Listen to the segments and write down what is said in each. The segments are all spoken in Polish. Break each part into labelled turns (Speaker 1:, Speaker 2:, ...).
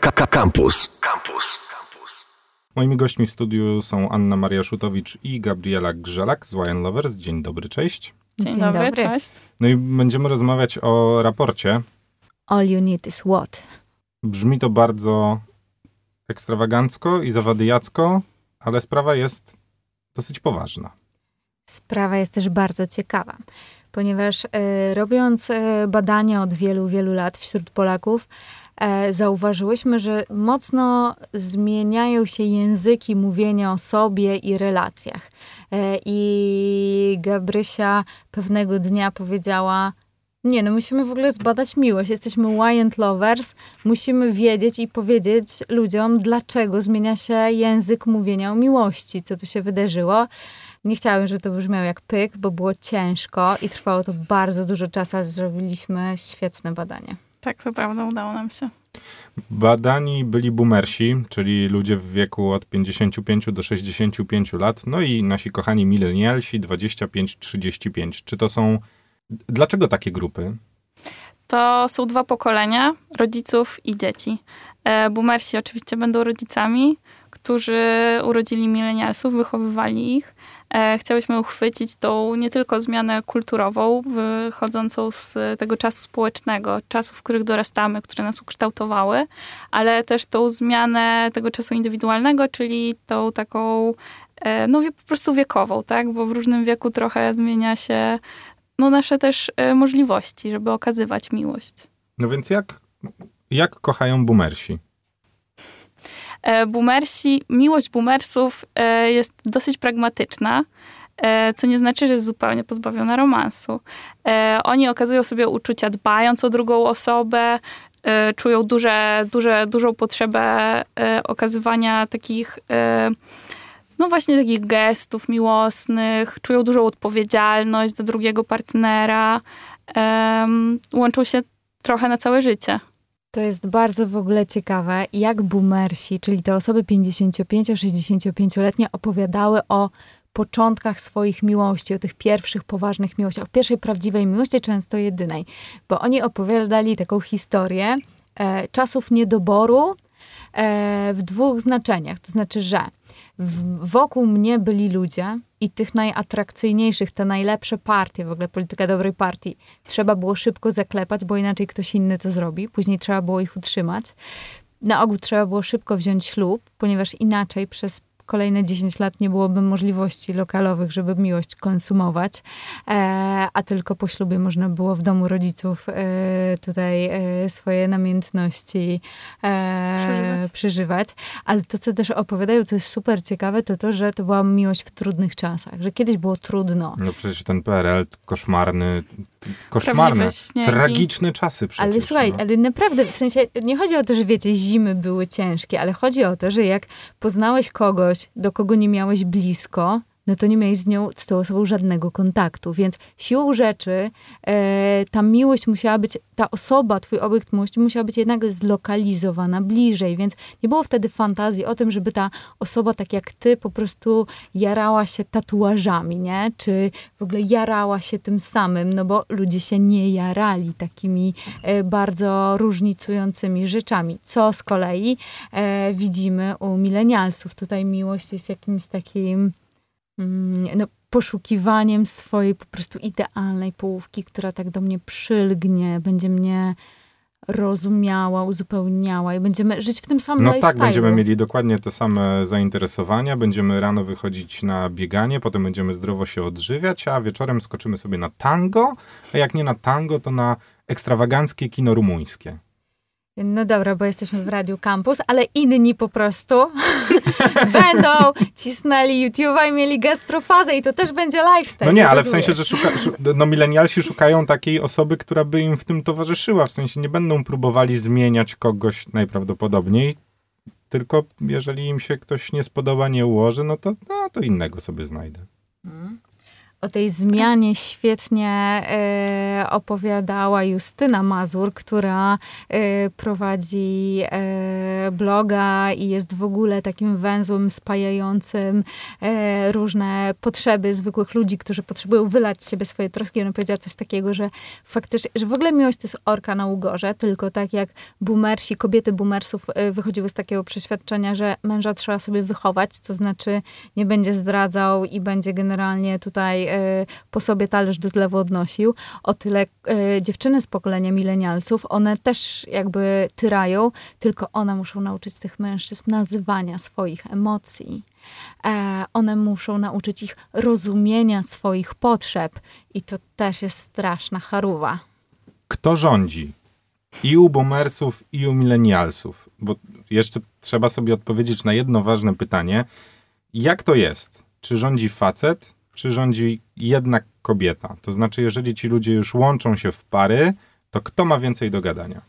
Speaker 1: Campus. Campus.
Speaker 2: Moimi gośćmi w studiu są Anna Maria Szutowicz i Gabriela Grzelak z Wine Lovers. Dzień dobry, cześć.
Speaker 3: Dzień, Dzień dobry, dobry, cześć.
Speaker 2: No i będziemy rozmawiać o raporcie.
Speaker 4: All you need is what?
Speaker 2: Brzmi to bardzo ekstrawagancko i zawadyjacko, ale sprawa jest dosyć poważna.
Speaker 4: Sprawa jest też bardzo ciekawa, ponieważ y, robiąc y, badania od wielu, wielu lat wśród Polaków, y, zauważyłyśmy, że mocno zmieniają się języki mówienia o sobie i relacjach. I Gabrysia pewnego dnia powiedziała: nie, no musimy w ogóle zbadać miłość. Jesteśmy Wyant Lovers. Musimy wiedzieć i powiedzieć ludziom, dlaczego zmienia się język mówienia o miłości, co tu się wydarzyło. Nie chciałabym, żeby to brzmiało jak pyk, bo było ciężko i trwało to bardzo dużo czasu, ale zrobiliśmy świetne badanie.
Speaker 3: Tak, to prawda, udało nam się.
Speaker 2: Badani byli boomersi, czyli ludzie w wieku od 55 do 65 lat, no i nasi kochani milenialsi 25-35. Czy to są Dlaczego takie grupy?
Speaker 3: To są dwa pokolenia, rodziców i dzieci. E, boomersi oczywiście będą rodzicami, którzy urodzili milenialsów, wychowywali ich. E, chciałyśmy uchwycić tą nie tylko zmianę kulturową, wychodzącą z tego czasu społecznego, czasów, w których dorastamy, które nas ukształtowały, ale też tą zmianę tego czasu indywidualnego, czyli tą taką e, no po prostu wiekową, tak? Bo w różnym wieku trochę zmienia się no, nasze też e, możliwości, żeby okazywać miłość.
Speaker 2: No więc jak, jak kochają boomersi?
Speaker 3: E, boomersi, miłość boomersów e, jest dosyć pragmatyczna, co nie znaczy, że jest zupełnie pozbawiona romansu. Oni okazują sobie uczucia dbając o drugą osobę, czują duże, duże, dużą potrzebę okazywania takich no właśnie takich gestów miłosnych, czują dużą odpowiedzialność do drugiego partnera, łączą się trochę na całe życie.
Speaker 4: To jest bardzo w ogóle ciekawe, jak boomersi, czyli te osoby 55-65-letnie opowiadały o początkach swoich miłości, o tych pierwszych poważnych miłościach, o pierwszej prawdziwej miłości, często jedynej. Bo oni opowiadali taką historię e, czasów niedoboru w dwóch znaczeniach. To znaczy, że wokół mnie byli ludzie i tych najatrakcyjniejszych, te najlepsze partie, w ogóle polityka dobrej partii, trzeba było szybko zaklepać, bo inaczej ktoś inny to zrobi. Później trzeba było ich utrzymać. Na ogół trzeba było szybko wziąć ślub, ponieważ inaczej przez kolejne 10 lat nie byłoby możliwości lokalowych, żeby miłość konsumować, e, a tylko po ślubie można było w domu rodziców e, tutaj e, swoje namiętności przeżywać. przeżywać. Ale to, co też opowiadają, co jest super ciekawe, to to, że to była miłość w trudnych czasach, że kiedyś było trudno.
Speaker 2: No przecież ten PRL koszmarny, koszmarne, tragiczne czasy przecież.
Speaker 4: Ale słuchaj, no. ale naprawdę, w sensie, nie chodzi o to, że wiecie, zimy były ciężkie, ale chodzi o to, że jak poznałeś kogoś, do kogo nie miałeś blisko, no to nie miałeś z nią, z tą osobą żadnego kontaktu. Więc siłą rzeczy e, ta miłość musiała być, ta osoba, twój obiekt miłości musiała być jednak zlokalizowana bliżej. Więc nie było wtedy fantazji o tym, żeby ta osoba, tak jak ty, po prostu jarała się tatuażami, nie? Czy w ogóle jarała się tym samym, no bo ludzie się nie jarali takimi e, bardzo różnicującymi rzeczami. Co z kolei e, widzimy u milenialsów. Tutaj miłość jest jakimś takim no, poszukiwaniem swojej po prostu idealnej połówki, która tak do mnie przylgnie, będzie mnie rozumiała, uzupełniała i będziemy żyć w tym samym
Speaker 2: No tak, będziemy mieli dokładnie te same zainteresowania, będziemy rano wychodzić na bieganie, potem będziemy zdrowo się odżywiać, a wieczorem skoczymy sobie na tango, a jak nie na tango, to na ekstrawaganckie kino rumuńskie.
Speaker 4: No dobra, bo jesteśmy w Radiu Campus, ale inni po prostu będą cisnęli YouTube'a i mieli gastrofazę i to też będzie lifestyle.
Speaker 2: No nie, ale w sensie, że szuka, no milenialsi szukają takiej osoby, która by im w tym towarzyszyła. W sensie nie będą próbowali zmieniać kogoś najprawdopodobniej, tylko jeżeli im się ktoś nie spodoba, nie ułoży, no to, no, to innego sobie znajdę. Hmm
Speaker 4: o tej zmianie świetnie e, opowiadała Justyna Mazur, która e, prowadzi e, bloga i jest w ogóle takim węzłem spajającym różne potrzeby zwykłych ludzi, którzy potrzebują wylać z siebie swoje troski. Ona powiedziała coś takiego, że faktycznie, że w ogóle miłość to jest orka na ugorze, tylko tak jak boomersi, kobiety boomersów wychodziły z takiego przeświadczenia, że męża trzeba sobie wychować, to znaczy nie będzie zdradzał i będzie generalnie tutaj po sobie talerz do zlewu odnosił. O tyle e, dziewczyny z pokolenia milenialców, one też jakby tyrają, tylko one muszą nauczyć tych mężczyzn nazywania swoich emocji. E, one muszą nauczyć ich rozumienia swoich potrzeb i to też jest straszna charuwa.
Speaker 2: Kto rządzi? I u boomersów, i u milenialsów. Bo jeszcze trzeba sobie odpowiedzieć na jedno ważne pytanie. Jak to jest? Czy rządzi facet, czy rządzi jednak kobieta? To znaczy, jeżeli ci ludzie już łączą się w pary, to kto ma więcej do gadania?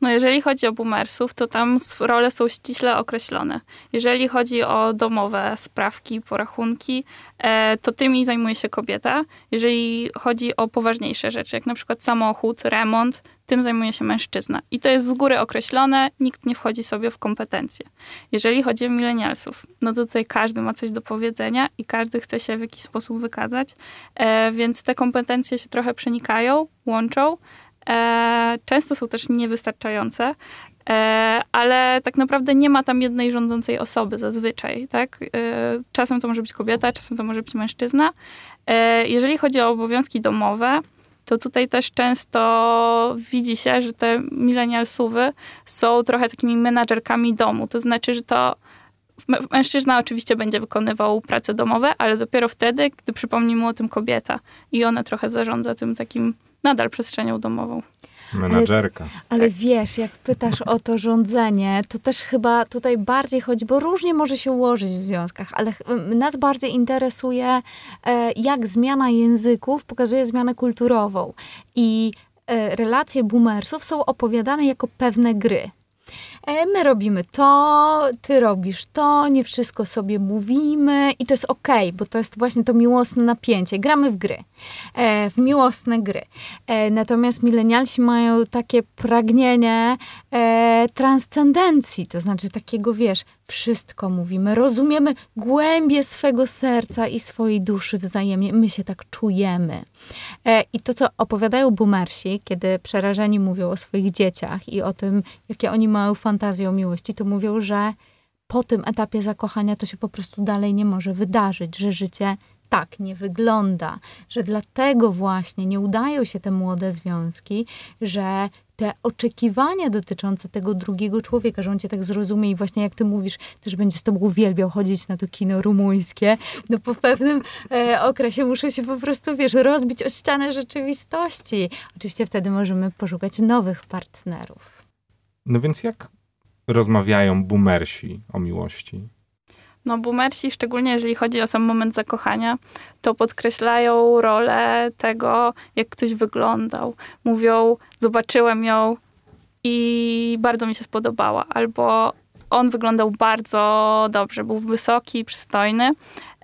Speaker 3: No jeżeli chodzi o boomersów, to tam role są ściśle określone. Jeżeli chodzi o domowe sprawki, porachunki, e, to tymi zajmuje się kobieta. Jeżeli chodzi o poważniejsze rzeczy, jak na przykład samochód, remont, tym zajmuje się mężczyzna. I to jest z góry określone, nikt nie wchodzi sobie w kompetencje. Jeżeli chodzi o milenialsów, no to tutaj każdy ma coś do powiedzenia i każdy chce się w jakiś sposób wykazać, e, więc te kompetencje się trochę przenikają, łączą. E, często są też niewystarczające, e, ale tak naprawdę nie ma tam jednej rządzącej osoby zazwyczaj, tak? E, czasem to może być kobieta, czasem to może być mężczyzna. Jeżeli chodzi o obowiązki domowe, to tutaj też często widzi się, że te milenialsówy są trochę takimi menadżerkami domu. To znaczy, że to mężczyzna oczywiście będzie wykonywał prace domowe, ale dopiero wtedy, gdy przypomni mu o tym kobieta i ona trochę zarządza tym takim nadal przestrzenią domową.
Speaker 2: Menadżerka.
Speaker 4: Ale, ale tak. wiesz, jak pytasz o to rządzenie, to też chyba tutaj bardziej chodzi, bo różnie może się ułożyć w związkach, ale nas bardziej interesuje, e, jak zmiana języków pokazuje zmianę kulturową. I e, relacje boomersów są opowiadane jako pewne gry. E, my robimy to, ty robisz to, nie wszystko sobie mówimy i to jest okay, bo to jest właśnie to miłosne napięcie. Gramy w gry, e, w miłosne gry. E, natomiast milenialsi mają takie pragnienie transcendencji, to znaczy takiego, wiesz, wszystko mówimy, rozumiemy głębie swego serca i swojej duszy wzajemnie. My się tak czujemy. I to, co opowiadają boomersi, kiedy przerażeni mówią o swoich dzieciach i o tym, jakie oni mają fantazje o miłości, to mówią, że po tym etapie zakochania to się po prostu dalej nie może wydarzyć, że życie tak nie wygląda, że dlatego właśnie nie udają się te młode związki, że te oczekiwania dotyczące tego drugiego człowieka, że on cię tak zrozumie i właśnie jak ty mówisz, też będzie z tobą uwielbiał chodzić na to kino rumuńskie, no po pewnym e, okresie muszę się po prostu, wiesz, rozbić o ścianę rzeczywistości. Oczywiście wtedy możemy poszukać nowych partnerów.
Speaker 2: No więc jak rozmawiają boomersi o miłości?
Speaker 3: No, boomersi, szczególnie jeżeli chodzi o sam moment zakochania, to podkreślają rolę tego, jak ktoś wyglądał. Mówią, zobaczyłem ją i bardzo mi się spodobała. Albo on wyglądał bardzo dobrze, był wysoki, przystojny.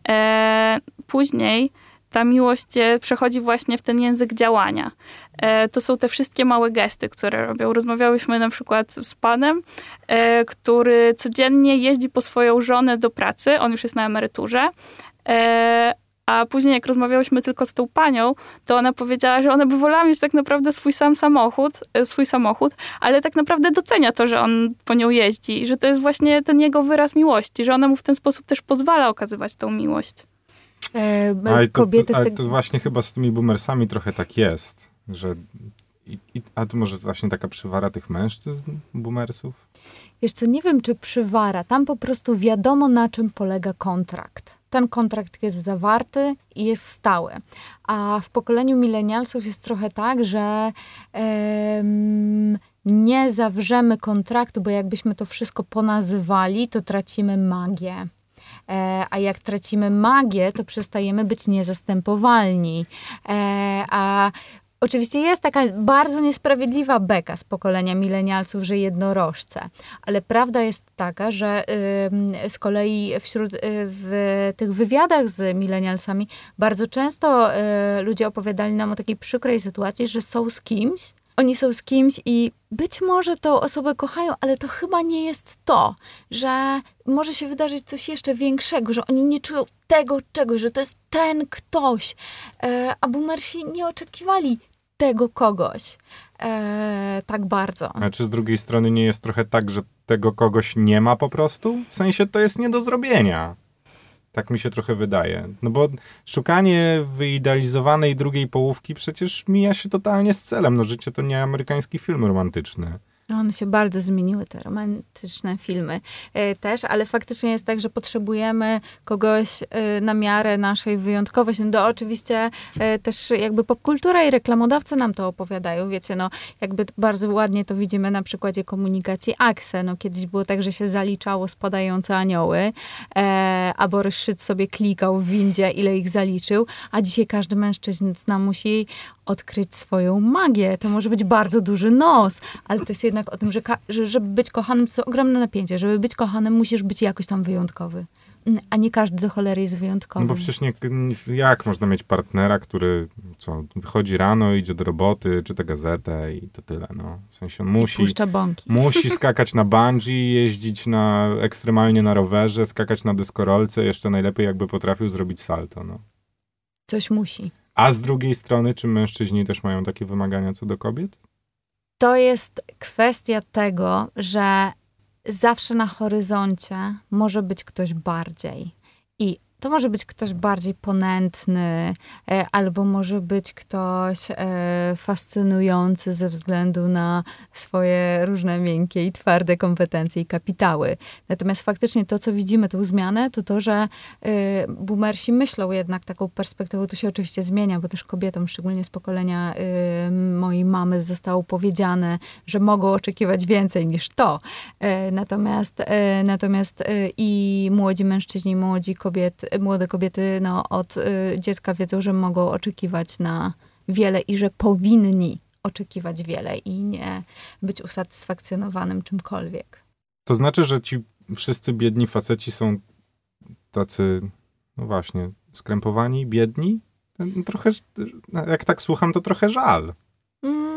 Speaker 3: E, później ta miłość przechodzi właśnie w ten język działania. E, to są te wszystkie małe gesty, które robią. Rozmawiałyśmy na przykład z panem, e, który codziennie jeździ po swoją żonę do pracy. On już jest na emeryturze. E, a później, jak rozmawiałyśmy tylko z tą panią, to ona powiedziała, że ona by wolała mieć tak naprawdę swój sam samochód, swój samochód, ale tak naprawdę docenia to, że on po nią jeździ że to jest właśnie ten jego wyraz miłości, że ona mu w ten sposób też pozwala okazywać tą miłość.
Speaker 2: E, ale to, to, ale to właśnie chyba z tymi boomersami trochę tak jest, że i, i, a to może właśnie taka przywara tych mężczyzn, boomersów?
Speaker 4: Wiesz co, nie wiem czy przywara, tam po prostu wiadomo na czym polega kontrakt. Ten kontrakt jest zawarty i jest stały. A w pokoleniu milenialsów jest trochę tak, że em, nie zawrzemy kontraktu, bo jakbyśmy to wszystko ponazywali, to tracimy magię. E, a jak tracimy magię, to przestajemy być niezastępowalni. E, a Oczywiście jest taka bardzo niesprawiedliwa beka z pokolenia milenialców, że jednorożce, ale prawda jest taka, że z kolei wśród y, w tych wywiadach z milenialsami bardzo często y, ludzie opowiadali nam o takiej przykrej sytuacji, że są z kimś, oni są z kimś i być może tą osobę kochają, ale to chyba nie jest to, że może się wydarzyć coś jeszcze większego, że oni nie czują tego czegoś, że to jest ten ktoś. E, a boomersi nie oczekiwali tego kogoś e, tak bardzo.
Speaker 2: A czy z drugiej strony nie jest trochę tak, że tego kogoś nie ma po prostu? W sensie to jest nie do zrobienia. Tak mi się trochę wydaje. No bo szukanie wyidealizowanej drugiej połówki przecież mija się totalnie z celem. No życie to nie amerykański film romantyczny.
Speaker 4: No, one się bardzo zmieniły, te romantyczne filmy e, też, ale faktycznie jest tak, że potrzebujemy kogoś e, na miarę naszej wyjątkowości. No to oczywiście e, też jakby popkultura i reklamodawcy nam to opowiadają, wiecie, no jakby bardzo ładnie to widzimy na przykładzie komunikacji Axe. No kiedyś było tak, że się zaliczało spadające anioły, a Borys sobie klikał w windzie, ile ich zaliczył, a dzisiaj każdy mężczyzna musi odkryć swoją magię. To może być bardzo duży nos, ale to jest jednak o tym, że, że żeby być kochanym, to ogromne napięcie. Żeby być kochanym, musisz być jakoś tam wyjątkowy. Mm, a nie każdy do cholery jest wyjątkowy.
Speaker 2: No bo przecież nie, jak można mieć partnera, który co, wychodzi rano, idzie do roboty, czyta gazetę i to tyle. No. W sensie on musi, musi skakać na bungee, jeździć na, ekstremalnie na rowerze, skakać na deskorolce, jeszcze najlepiej jakby potrafił zrobić salto. No.
Speaker 4: Coś musi.
Speaker 2: A z drugiej strony, czy mężczyźni też mają takie wymagania co do kobiet?
Speaker 4: To jest kwestia tego, że zawsze na horyzoncie może być ktoś bardziej. I to może być ktoś bardziej ponętny, e, albo może być ktoś e, fascynujący ze względu na swoje różne miękkie i twarde kompetencje i kapitały. Natomiast faktycznie to, co widzimy, tę zmianę, to to, że e, boomersi myślą jednak taką perspektywą. To się oczywiście zmienia, bo też kobietom, szczególnie z pokolenia mojej mamy, zostało powiedziane, że mogą oczekiwać więcej niż to. Natomiast, natomiast i młodzi mężczyźni, i młodzi kobiety, młode kobiety no, od y, dziecka wiedzą, że mogą oczekiwać na wiele i że powinni oczekiwać wiele i nie być usatysfakcjonowanym czymkolwiek.
Speaker 2: To znaczy, że ci wszyscy biedni faceci są tacy, no właśnie, skrępowani, biedni? Trochę, jak tak słucham, to trochę żal.
Speaker 4: Mm,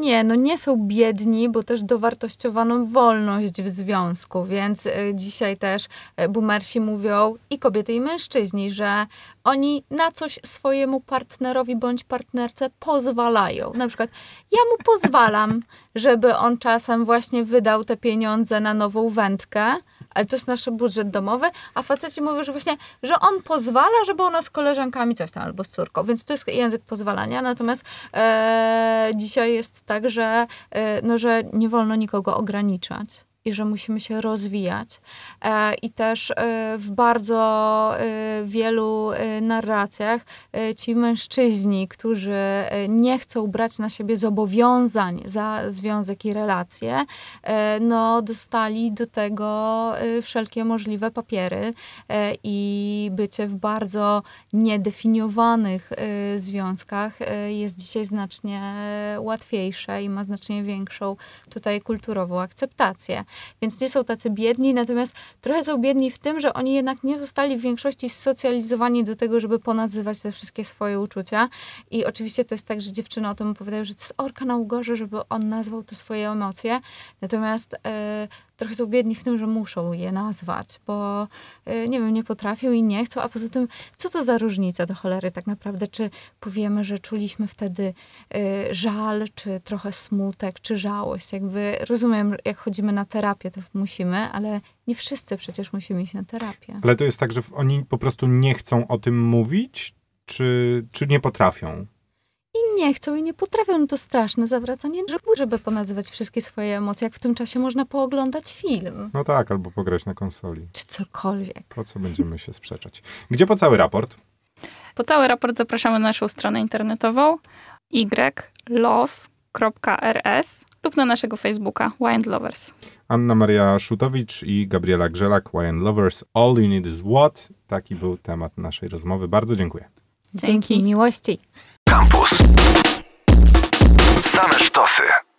Speaker 4: nie, no nie są biedni, bo też dowartościowano wolność w związku, więc y, dzisiaj też y, boomersi mówią i kobiety i mężczyźni, że oni na coś swojemu partnerowi bądź partnerce pozwalają. Na przykład ja mu pozwalam, żeby on czasem właśnie wydał te pieniądze na nową wędkę, ale to jest nasz budżet domowy, a faceci mówią, że właśnie, że on pozwala, żeby ona z koleżankami coś tam, albo z córką, więc to jest język pozwalania, natomiast e, dzisiaj jest tak, że, e, no, że nie wolno nikogo ograniczać i że musimy się rozwijać. E, I też e, w bardzo e, wielu narracjach ci mężczyźni, którzy nie chcą brać na siebie zobowiązań za związek i relacje, no dostali do tego wszelkie możliwe papiery i bycie w bardzo niedefiniowanych związkach jest dzisiaj znacznie łatwiejsze i ma znacznie większą tutaj kulturową akceptację więc nie są tacy biedni, natomiast trochę są biedni w tym, że oni jednak nie zostali w większości socjalizowani do tego, żeby ponazywać te wszystkie swoje uczucia. I oczywiście to jest tak, że dziewczyny o tym opowiadają, że to jest orka na ugorze, żeby on nazwał te swoje emocje. Natomiast yy, trochę są biedni w tym, że muszą je nazwać, bo y, nie wiem, nie potrafią i nie chcą, a poza tym, co to za różnica do cholery tak naprawdę, czy powiemy, że czuliśmy wtedy y, żal, czy trochę smutek, czy żałość. Jakby rozumiem, jak chodzimy na terapię, to musimy, ale nie wszyscy przecież musimy iść na terapię.
Speaker 2: Ale to jest tak, że oni po prostu nie chcą o tym mówić, czy, czy nie potrafią?
Speaker 4: Nie chcą i nie potrafią. No to straszne zawracanie żeby, żeby ponazywać wszystkie swoje emocje, jak w tym czasie można pooglądać film.
Speaker 2: No tak, albo pograć na konsoli.
Speaker 4: Czy cokolwiek.
Speaker 2: Po co będziemy się sprzeczać? Gdzie po cały raport?
Speaker 3: Po cały raport zapraszamy na naszą stronę internetową ylove.rs lub na naszego Facebooka Wind Lovers.
Speaker 2: Anna Maria Szutowicz i Gabriela Grzelak, Wind Lovers. All you need is what? Taki był temat naszej rozmowy. Bardzo dziękuję.
Speaker 4: Dzięki. Dzięki miłości.
Speaker 1: Campus. Same sztosy.